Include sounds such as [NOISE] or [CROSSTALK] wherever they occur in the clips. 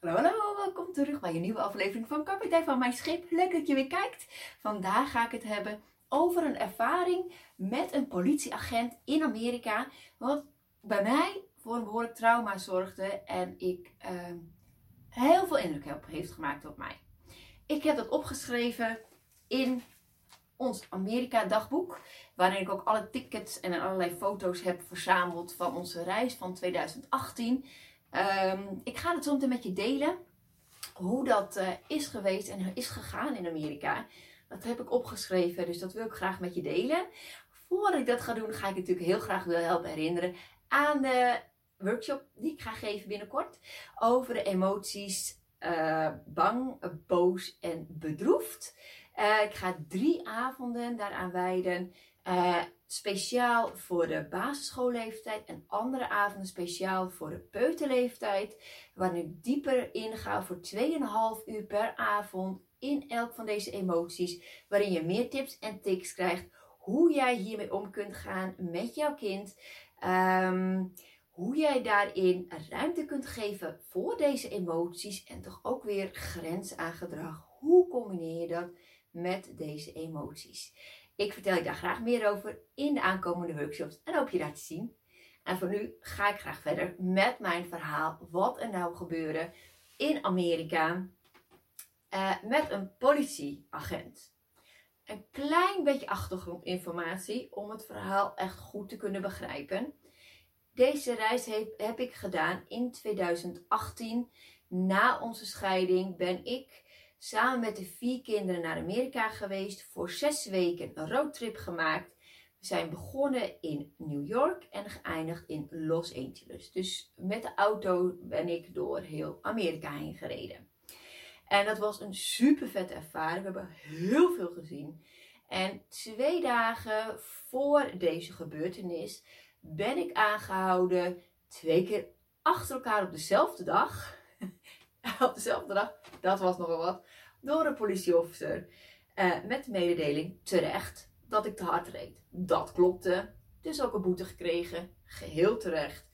Hallo, hallo, welkom terug bij een nieuwe aflevering van Kapitein van Mijn Schip. Leuk dat je weer kijkt. Vandaag ga ik het hebben over een ervaring met een politieagent in Amerika. Wat bij mij voor een behoorlijk trauma zorgde en ik uh, heel veel indruk heb, heeft gemaakt op mij. Ik heb dat opgeschreven in ons Amerika dagboek. Waarin ik ook alle tickets en allerlei foto's heb verzameld van onze reis van 2018. Ehm, ik ga het zo met je delen. Hoe dat uh, is geweest en is gegaan in Amerika. Dat heb ik opgeschreven, dus dat wil ik graag met je delen. Voordat ik dat ga doen, ga ik natuurlijk heel graag willen helpen herinneren aan de workshop die ik ga geven binnenkort. Over de emoties uh, bang, boos en bedroefd. Uh, ik ga drie avonden daaraan wijden. Speciaal voor de basisschoolleeftijd en andere avonden speciaal voor de peuterleeftijd. Waarin ik dieper inga voor 2,5 uur per avond in elk van deze emoties. Waarin je meer tips en tips krijgt hoe jij hiermee om kunt gaan met jouw kind. Um, hoe jij daarin ruimte kunt geven voor deze emoties en toch ook weer grens aan gedrag. Hoe combineer je dat met deze emoties? Ik vertel je daar graag meer over in de aankomende workshops en hoop je daar te zien. En voor nu ga ik graag verder met mijn verhaal. Wat er nou gebeurde in Amerika uh, met een politieagent. Een klein beetje achtergrondinformatie om het verhaal echt goed te kunnen begrijpen. Deze reis heb ik gedaan in 2018. Na onze scheiding ben ik samen met de vier kinderen naar Amerika geweest. Voor zes weken een roadtrip gemaakt. We zijn begonnen in New York en geëindigd in Los Angeles. Dus met de auto ben ik door heel Amerika heen gereden. En dat was een super vette ervaring. We hebben heel veel gezien. En twee dagen voor deze gebeurtenis ben ik aangehouden twee keer achter elkaar op dezelfde dag. [LAUGHS] op dezelfde dag, dat was nogal wat. Door een politieofficer met de mededeling terecht dat ik te hard reed. Dat klopte. Dus ook een boete gekregen. Geheel terecht.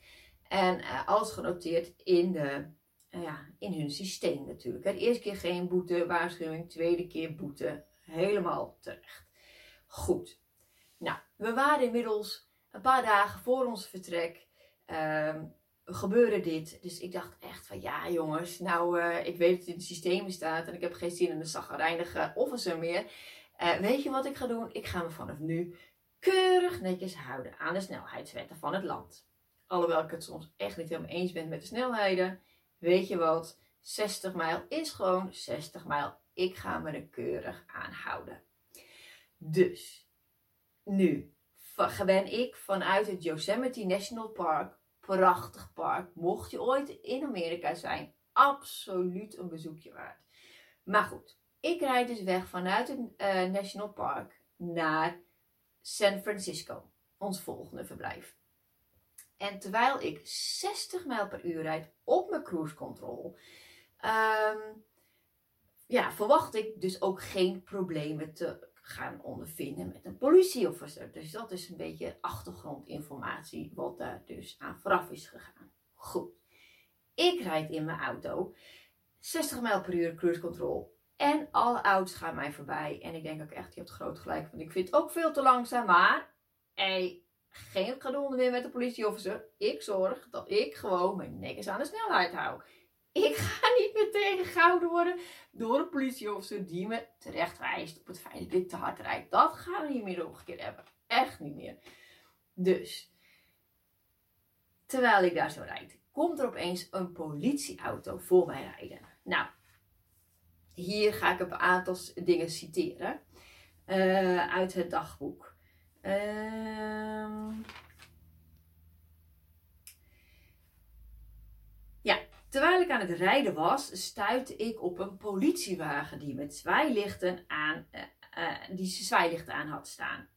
En uh, alles genoteerd in, de, uh, ja, in hun systeem natuurlijk. Eerste keer geen boete, waarschuwing. Tweede keer boete. Helemaal terecht. Goed. Nou, we waren inmiddels een paar dagen voor ons vertrek um, gebeurde dit. Dus ik dacht echt van ja jongens, nou uh, ik weet dat het in het systeem staat en ik heb geen zin in een zagrijnige officer meer. Uh, weet je wat ik ga doen? Ik ga me vanaf nu keurig netjes houden aan de snelheidswetten van het land. Alhoewel ik het soms echt niet helemaal eens ben met de snelheden. Weet je wat? 60 mijl is gewoon 60 mijl. Ik ga me er keurig aan houden. Dus, nu ben ik vanuit het Yosemite National Park, prachtig park, mocht je ooit in Amerika zijn, absoluut een bezoekje waard. Maar goed, ik rijd dus weg vanuit het uh, National Park naar San Francisco, ons volgende verblijf. En terwijl ik 60 mijl per uur rijd op mijn cruise control, um, ja, verwacht ik dus ook geen problemen te gaan ondervinden met een politieofficer. Dus dat is een beetje achtergrondinformatie wat daar dus aan vooraf is gegaan. Goed. Ik rijd in mijn auto 60 mijl per uur cruise control. En alle auto's gaan mij voorbij. En ik denk ook echt, je hebt groot gelijk. Want ik vind het ook veel te langzaam. Maar, hey, geen gedonde meer met de politieofficer. Ik zorg dat ik gewoon mijn nek aan de snelheid hou. [LAUGHS] Ik ga niet meer tegengehouden worden door een politieofficer die me terecht wijst op het feit dat ik te hard rijd. Dat gaan we niet meer keer hebben. Echt niet meer. Dus, terwijl ik daar zo rijd, komt er opeens een politieauto voor mij rijden. Nou, hier ga ik een aantal dingen citeren uh, uit het dagboek. Uh, Terwijl ik aan het rijden was, stuitte ik op een politiewagen die met zwaailichten aan, uh, die zwaailichten aan had staan.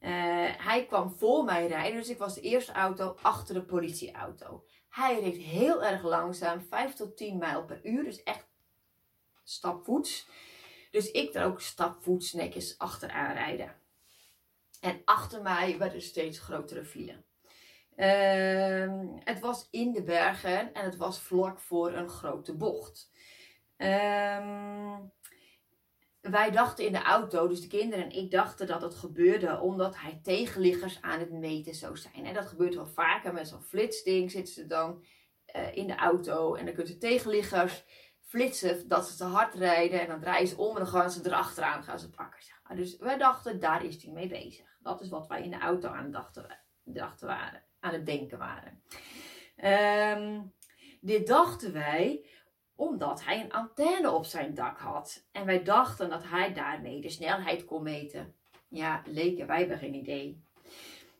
Uh, hij kwam voor mij rijden, dus ik was de eerste auto achter de politieauto. Hij reed heel erg langzaam, 5 tot 10 mijl per uur, dus echt stapvoets. Dus ik er ook stapvoets netjes achteraan rijden. En achter mij werden steeds grotere file. Ehm, het was in de bergen en het was vlak voor een grote bocht. Ehm, wij dachten in de auto, dus de kinderen en ik dachten dat het gebeurde omdat hij tegenliggers aan het meten zou zijn. En dat gebeurt wel vaker met zo'n flitsding. Zitten ze dan uh, in de auto en dan kunnen ze tegenliggers flitsen dat ze te hard rijden. En dan draaien ze om en dan gaan ze erachteraan gaan ze pakken. Dus wij dachten, daar is hij mee bezig. Dat is wat wij in de auto aan, dachten, dachten waren, aan het denken waren. Um, dit dachten wij omdat hij een antenne op zijn dak had. En wij dachten dat hij daarmee de snelheid kon meten. Ja, leken, wij hebben geen idee.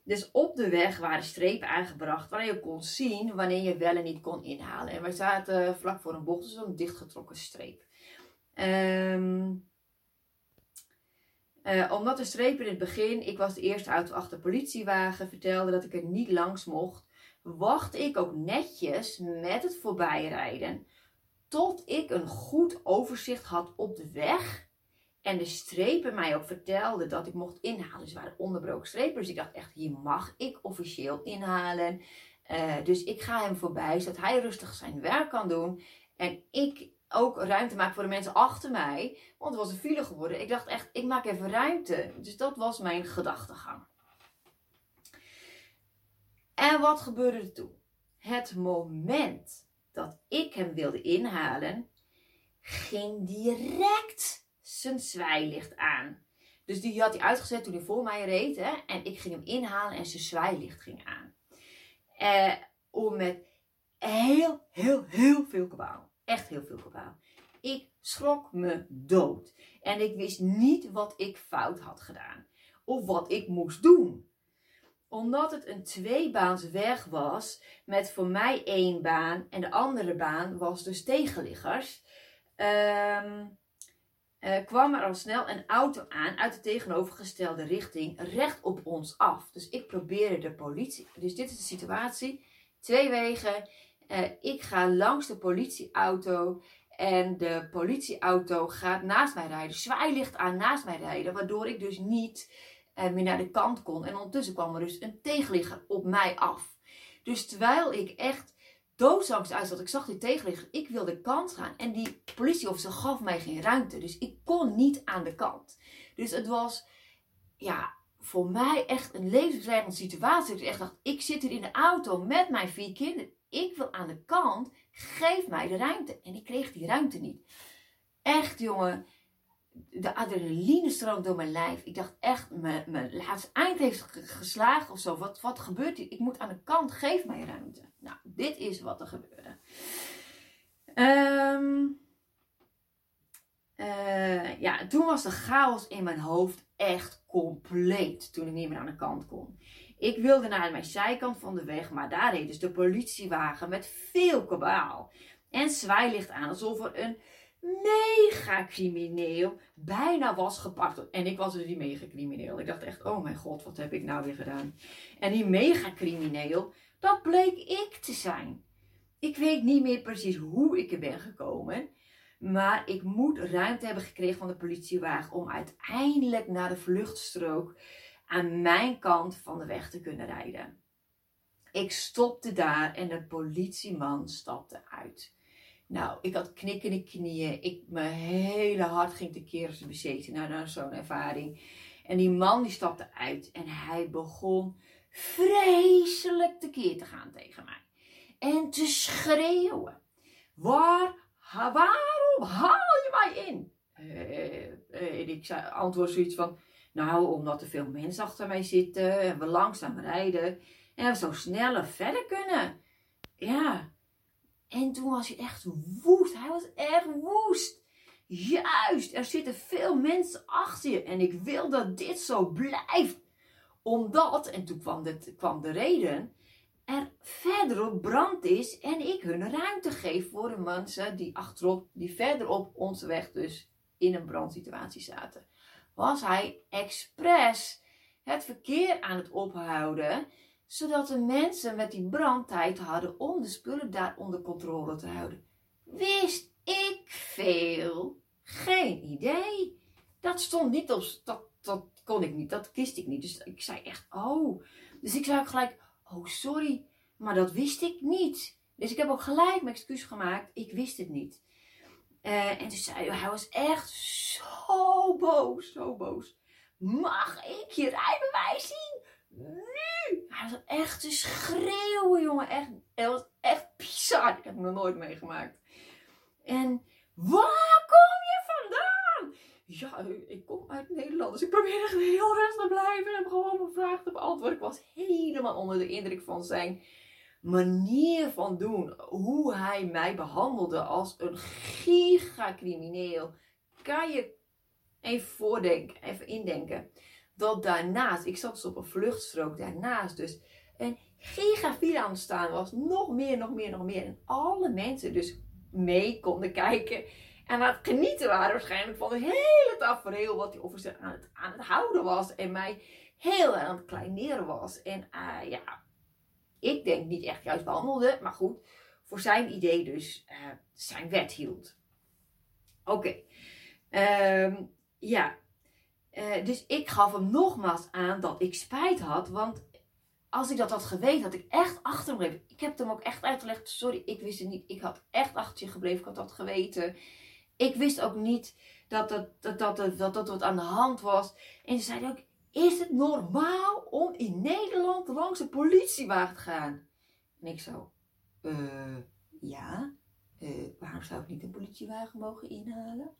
Dus op de weg waren strepen aangebracht waar je kon zien wanneer je wel en niet kon inhalen. En wij zaten vlak voor een bocht, dus een dichtgetrokken streep. Um, uh, omdat de streep in het begin, ik was de eerste auto achter politiewagen, vertelde dat ik er niet langs mocht, wachtte ik ook netjes met het voorbijrijden tot ik een goed overzicht had op de weg. En de strepen mij ook vertelden dat ik mocht inhalen. Ze waren onderbroken strepen. Dus ik dacht echt, hier mag ik officieel inhalen. Uh, dus ik ga hem voorbij, zodat hij rustig zijn werk kan doen. En ik ook ruimte maak voor de mensen achter mij. Want het was een file geworden. Ik dacht echt, ik maak even ruimte. Dus dat was mijn gedachtegang. En wat gebeurde er toen? Het moment dat ik hem wilde inhalen, ging direct zijn zwaailicht aan. Dus die had hij uitgezet toen hij voor mij reed. Hè? En ik ging hem inhalen en zijn zwaailicht ging aan. Eh, om met heel, heel, heel veel kabaal. Echt heel veel kabaal. Ik schrok me dood. En ik wist niet wat ik fout had gedaan. Of wat ik moest doen omdat het een tweebaans weg was, met voor mij één baan en de andere baan was dus tegenliggers, um, kwam er al snel een auto aan uit de tegenovergestelde richting, recht op ons af. Dus ik probeerde de politie. Dus dit is de situatie: twee wegen. Uh, ik ga langs de politieauto. En de politieauto gaat naast mij rijden, zwaailicht aan naast mij rijden, waardoor ik dus niet uh, meer naar de kant kon. En ondertussen kwam er dus een tegenligger op mij af. Dus terwijl ik echt doodsangst uit zat, ik zag die tegenligger, ik wilde de kant gaan. En die politieofficer gaf mij geen ruimte. Dus ik kon niet aan de kant. Dus het was, ja, voor mij echt een levensbedreigende situatie. Ik dacht, ik zit hier in de auto met mijn vier kinderen. Ik wil aan de kant. Geef mij de ruimte. En ik kreeg die ruimte niet. Echt, jongen de adrenaline stroomt door mijn lijf. Ik dacht echt, mijn, laatste eind heeft geslagen of zo. Wat, wat gebeurt hier? Ik moet aan de kant, geef mij ruimte. Nou, dit is wat er gebeurde. Um, uh, ja, toen was de chaos in mijn hoofd echt compleet. Toen ik niet meer aan de kant kon. Ik wilde naar mijn zijkant van de weg, maar daar reed dus de politiewagen met veel kabaal. En zwaailicht aan, alsof er een mega crimineel bijna was gepakt. En ik was dus die mega crimineel. Ik dacht echt, oh mijn god, wat heb ik nou weer gedaan? En die mega crimineel, dat bleek ik te zijn. Ik weet niet meer precies hoe ik er ben gekomen. Maar ik moet ruimte hebben gekregen van de politiewagen om uiteindelijk naar de vluchtstrook aan mijn kant van de weg te kunnen rijden. Ik stopte daar en de politieman stapte uit. Nou, ik had knikkende knieën. Ik, mijn hele hart ging tekeer als bezeten naar zo'n ervaring. En die man die stapte uit en hij begon vreselijk tekeer te gaan tegen mij. En te schreeuwen. Waar, waarom haal je mij in? Uh, en ik zei, antwoord zoiets van, nou, omdat er veel mensen achter mij zitten en we langzaam rijden en we zo sneller verder kunnen. Ja, en toen was hij echt woest. Hij was echt woest. Juist, er zitten veel mensen achter je. En ik wil dat dit zo blijft. Omdat, en toen kwam de, kwam de reden, er verderop brand is en ik hun ruimte geef voor de mensen die achterop, die verderop onze weg dus in een brandsituatie zaten. Was hij expres het verkeer aan het ophouden zodat de mensen met die brand tijd hadden om de spullen daar onder controle te houden. Wist ik veel? Geen idee. Dat stond niet op, dat, dat kon ik niet, dat wist ik niet. Dus ik zei echt, oh. Dus ik zei ook gelijk, oh sorry, maar dat wist ik niet. Dus ik heb ook gelijk mijn excuus gemaakt. Ik wist het niet. Uh, en toen zei hij, hij was echt zo boos, zo boos. Mag ik je rijbewijs zien? Nu! Hij was echt te schreeuwen, jongen. Echt, het was echt bizar. Dat heb ik nog nooit meegemaakt. En waar kom je vandaan? Ja, ik kom uit Nederland. Dus ik probeerde echt heel rustig te blijven. En gewoon mijn vraag te beantwoorden. Ik was helemaal onder de indruk van zijn manier van doen. Hoe hij mij behandelde als een gigacrimineel. Kan je even voordenken, even indenken. Dat daarnaast, ik zat dus op een vluchtstrook daarnaast dus een gigafile aan het staan was. Nog meer, nog meer, nog meer. En alle mensen dus mee konden kijken. En aan het genieten waren waarschijnlijk van het hele tafereel wat die officer aan het, aan het houden was. En mij heel aan het kleineren was. En uh, ja, ik denk niet echt juist behandelde. Maar goed, voor zijn idee dus uh, zijn wet hield. Oké. Ehm, ja. Uh, dus ik gaf hem nogmaals aan dat ik spijt had. Want als ik dat had geweten, had ik echt achter hem. Ik heb hem ook echt uitgelegd. Sorry, ik wist het niet. Ik had echt achter je gebleven. Ik had dat geweten. Ik wist ook niet dat dat, dat, dat, dat, dat, dat wat aan de hand was. En ze zei ook, is het normaal om in Nederland langs een politiewagen te gaan? En ik zo, uh, ja. Uh, waarom zou ik niet een politiewagen mogen inhalen?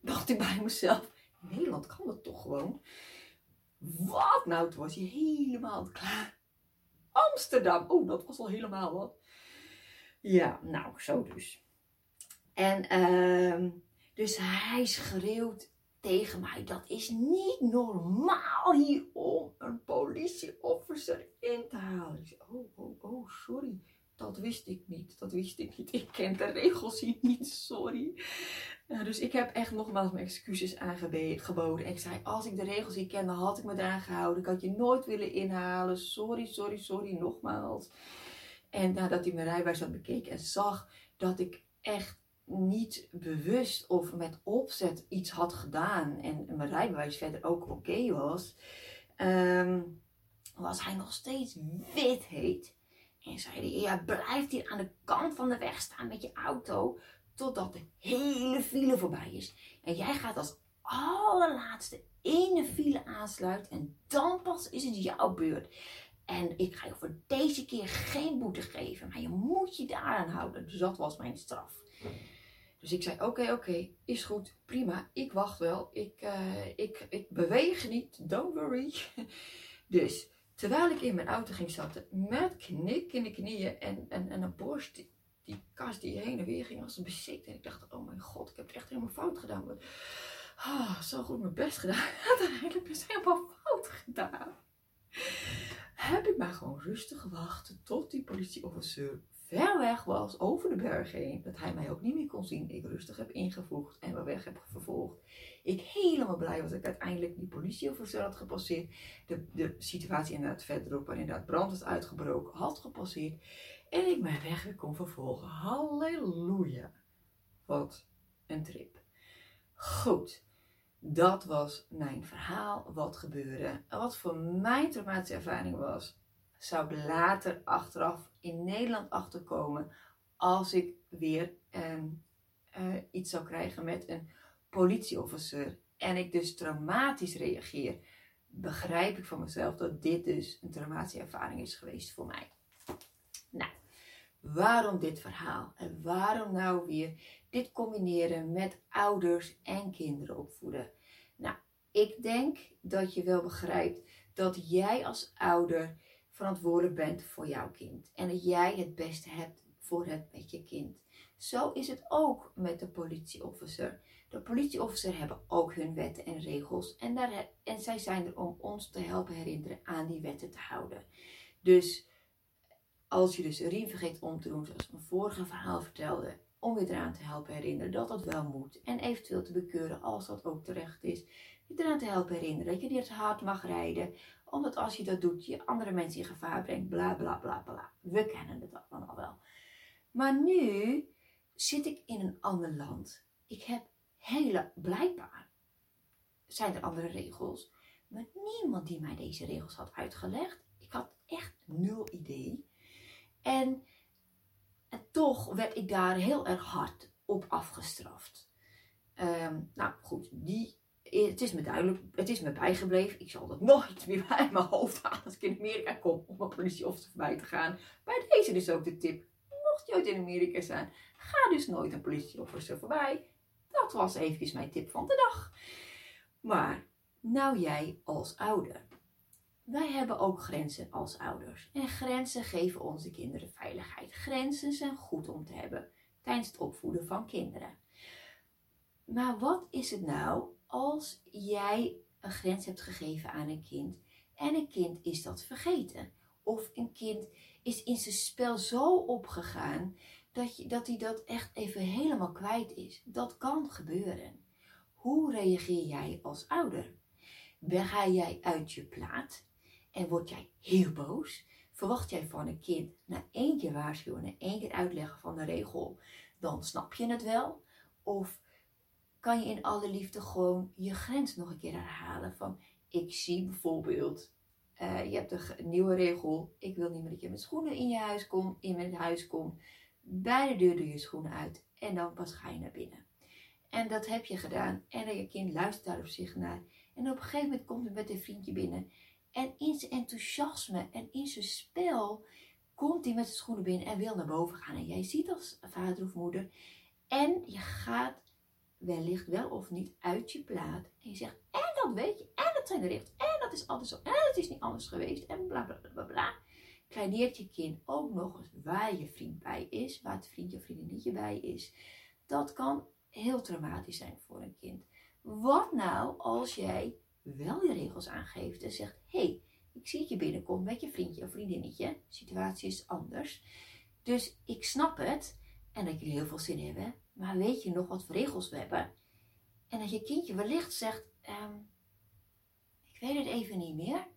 Dacht ik bij mezelf. In Nederland kan dat toch gewoon? Wat? Nou, toen was hij helemaal klaar. Amsterdam. Oh, dat was al helemaal wat. Ja, nou, zo dus. En uh, dus hij schreeuwt tegen mij: dat is niet normaal hier om een politieofficer in te halen. Oh, oh, oh, sorry. Dat wist ik niet. Dat wist ik niet. Ik ken de regels hier niet. Sorry. dus ik heb echt nogmaals mijn excuses aangeboden. En ik zei, als ik de regels hier kende, had ik me eraan gehouden. Ik had je nooit willen inhalen. Sorry, sorry, sorry, nogmaals. En nadat hij mijn rijbewijs had bekeken en zag dat ik echt niet bewust of met opzet iets had gedaan. En mijn rijbewijs verder ook oké was. Um, was hij nog steeds wit heet. En zei hij, ja, blijf hier aan de kant van de weg staan met je auto. Totdat de hele file voorbij is. En jij gaat als allerlaatste in de file aansluiten. En dan pas is het jouw beurt. En ik ga je voor deze keer geen boete geven. Maar je moet je daaraan houden. Dus dat was mijn straf. Dus ik zei: Oké, oké, is goed, prima. Ik wacht wel. Ik, uh, ik, ik beweeg niet. Don't worry. [LAUGHS] Dus Terwijl ik in mijn auto ging zitten met knik in de knieën en, en, en een borst, die, die kast die heen en weer ging als een. En ik dacht, oh mijn god, ik heb het echt helemaal fout gedaan. Oh, zo goed mijn best gedaan. [LAUGHS] Uiteindelijk is helemaal fout gedaan. Heb ik maar gewoon rustig gewacht tot die politieofficier ver weg was, over de berg heen. Dat hij mij ook niet meer kon zien. Ik rustig heb ingevoegd en mijn weg heb vervolgd. Ik helemaal blij was dat ik uiteindelijk die politieofficier had gepasseerd. De, de situatie inderdaad verderop, waar inderdaad brand was uitgebroken, had gepasseerd. En ik mijn weg weer kon vervolgen. Halleluja. Wat een trip. Goed. Dat was mijn verhaal, wat gebeurde. Wat voor mijn traumatische ervaring was, zou ik later achteraf in Nederland achterkomen als ik weer uh, iets zou krijgen met een politieofficer en ik dus traumatisch reageer, begrijp ik van mezelf dat dit dus een traumatische ervaring is geweest voor mij. Nou, waarom dit verhaal? En waarom nou weer dit combineren met ouders en kinderen opvoeden? Nou, ik denk dat je wel begrijpt dat jij als ouder verantwoordelijk bent voor jouw kind. En dat jij het beste hebt voor het met je kind. Zo is het ook met de politieofficer. De politieofficer hebben ook hun wetten en regels. En, daar, en zij zijn er om ons te helpen herinneren aan die wetten te houden. Dus als je dus een riem vergeet om te doen, zoals mijn vorige verhaal vertelde, om je eraan te helpen herinneren dat dat wel moet. En eventueel te bekeuren als dat ook terecht is. Je eraan te helpen herinneren dat je niet hard mag rijden omdat als je dat doet, je andere mensen in gevaar brengt. Bla bla bla bla. We kennen het allemaal wel. Maar nu zit ik in een ander land. Ik heb hele, blijkbaar zijn er andere regels. Maar niemand die mij deze regels had uitgelegd. Ik had echt nul idee. En, en toch werd ik daar heel erg hard op afgestraft. Ehm, nou goed, die, het is me duidelijk, het is me bijgebleven. Ik zal dat nooit meer [LAUGHS] bij mijn hoofd halen als ik in Amerika kom om een politieofficer voorbij te gaan. Bij deze dus ook de tip. Mocht je ooit in Amerika zijn, ga dus nooit een politieofficer voorbij. Dat was even mijn tip van de dag. Maar, nou jij als ouder. Wij hebben ook grenzen als ouders. En grenzen geven onze kinderen veiligheid. Grenzen zijn goed om te hebben tijdens het opvoeden van kinderen. Maar wat is het nou als jij een grens hebt gegeven aan een kind en een kind is dat vergeten? Of een kind is in zijn spel zo opgegaan dat, je, dat hij dat echt even helemaal kwijt is. Dat kan gebeuren. Hoe reageer jij als ouder? Ga jij uit je plaat en word jij heel boos? Verwacht jij van een kind na één keer waarschuwen en één keer uitleggen van de regel, dan snap je het wel? Of kan je in alle liefde gewoon je grens nog een keer herhalen van ik zie bijvoorbeeld, uh, je hebt een nieuwe regel, ik wil niet meer dat je met schoenen in je huis komt, in mijn huis komt. Bij de deur doe je schoenen uit en dan pas ga je naar binnen. En dat heb je gedaan en je kind luistert daar op zich naar. En op een gegeven moment komt hij met een vriendje binnen en in zijn enthousiasme en in zijn spel komt hij met zijn schoenen binnen en wil naar boven gaan. En jij ziet als vader of moeder en je gaat wellicht wel of niet uit je plaat. En je zegt, en dat weet je, en dat zijn de regels, en dat is altijd zo, en dat is niet anders geweest, en bla bla bla bla. Kleineert je kind ook nog eens waar je vriend bij is, waar het vriendje of vriendinnetje bij is. Dat kan heel traumatisch zijn voor een kind. Wat nou als jij wel je regels aangeeft en zegt: Hé, hey, ik zie dat je binnenkomt met je vriendje of vriendinnetje. De situatie is anders. Dus ik snap het en dat jullie heel veel zin hebben. Maar weet je nog wat voor regels we hebben? En dat je kindje wellicht zegt: ehm, Ik weet het even niet meer.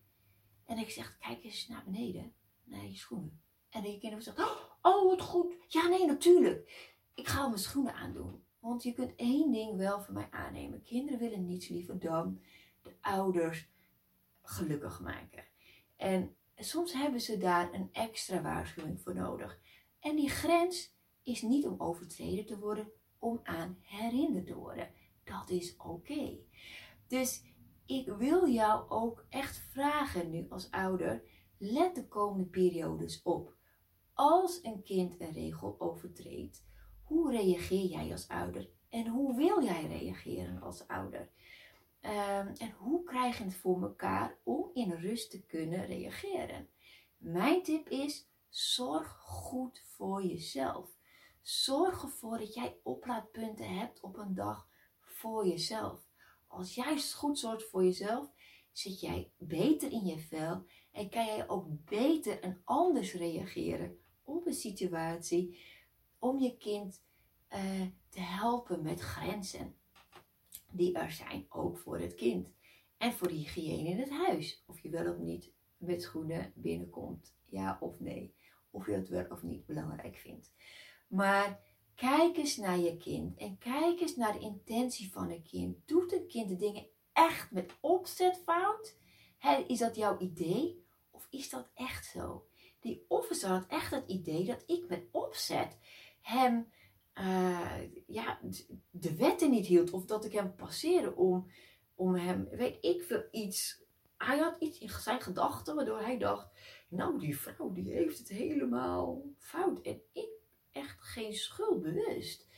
En ik zeg: Kijk eens naar beneden, naar je schoenen. En dat je kinderen zegt: Oh, wat goed. Ja, nee, natuurlijk. Ik ga mijn schoenen aandoen. Want je kunt één ding wel van mij aannemen. Kinderen willen niets liever dan de ouders gelukkig maken. En soms hebben ze daar een extra waarschuwing voor nodig. En die grens is niet om overtreden te worden, om aan herinnerd te worden. Dat is oké. Dus ik wil jou ook echt vragen nu als ouder, let de komende periodes op. Als een kind een regel overtreedt, hoe reageer jij als ouder? En hoe wil jij reageren als ouder? Ehm, en hoe krijg je het voor elkaar om in rust te kunnen reageren? Mijn tip is: zorg goed voor jezelf. Zorg ervoor dat jij oplaadpunten hebt op een dag voor jezelf. Als jij goed zorgt voor jezelf, zit jij beter in je vel en kan jij ook beter en anders reageren op een situatie om je kind uh, te helpen met grenzen die er zijn, ook voor het kind. En voor de hygiëne in het huis. Of je wel of niet met schoenen binnenkomt. Ja of nee. Of je het wel of niet belangrijk vindt. Maar kijk eens naar je kind. En kijk eens naar de intentie van een kind. Doet een kind de dingen echt met opzet fout? is dat jouw idee? Of is dat echt zo? Die officer had echt het idee dat ik met opzet hem uh, ja, de wetten niet hield. Of dat ik hem passeerde om, om hem, weet ik veel, iets. Hij had iets in zijn gedachten waardoor hij dacht, nou die vrouw die heeft het helemaal fout. En ik echt geen schuld bewust.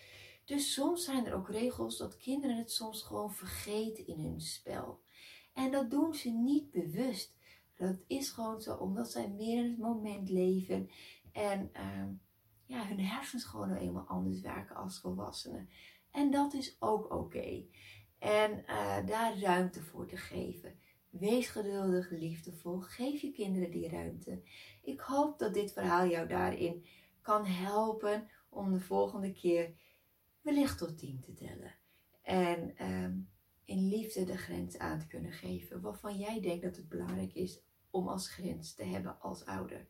Dus soms zijn er ook regels dat kinderen het soms gewoon vergeten in hun spel. En dat doen ze niet bewust. Dat is gewoon zo, omdat zij meer in het moment leven. En uh, ja, hun hersens gewoon nou eenmaal anders werken als volwassenen. En dat is ook oké. En uh, daar ruimte voor te geven. Wees geduldig, liefdevol. Geef je kinderen die ruimte. Ik hoop dat dit verhaal jou daarin kan helpen om de volgende keer wellicht tot tien te tellen. En um, in liefde de grens aan te kunnen geven waarvan jij denkt dat het belangrijk is om als grens te hebben als ouder.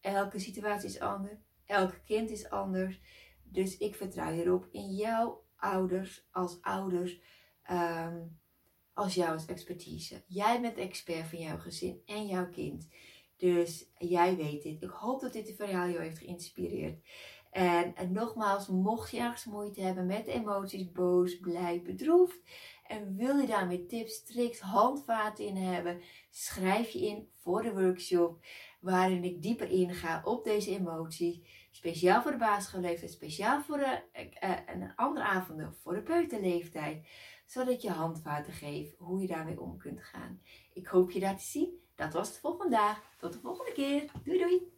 Elke situatie is anders. Elk kind is anders. Dus ik vertrouw hierop in jouw ouders als ouders. Um, als jouw expertise. Jij bent expert van jouw gezin en jouw kind. Dus jij weet dit. Ik hoop dat dit verhaal jou heeft geïnspireerd. En, nogmaals, mocht je ergens moeite hebben met emoties, boos, blij, bedroefd. En wil je daarmee tips, tricks, handvaten in hebben, schrijf je in voor de workshop waarin ik dieper inga op deze emoties. Speciaal voor de basisschoolleeftijd, speciaal voor de, uh, een andere avonden voor de peuterleeftijd. Zodat je handvaten geef hoe je daarmee om kunt gaan. Ik hoop je daar te zien. Dat was het voor vandaag. Tot de volgende keer. Doei doei!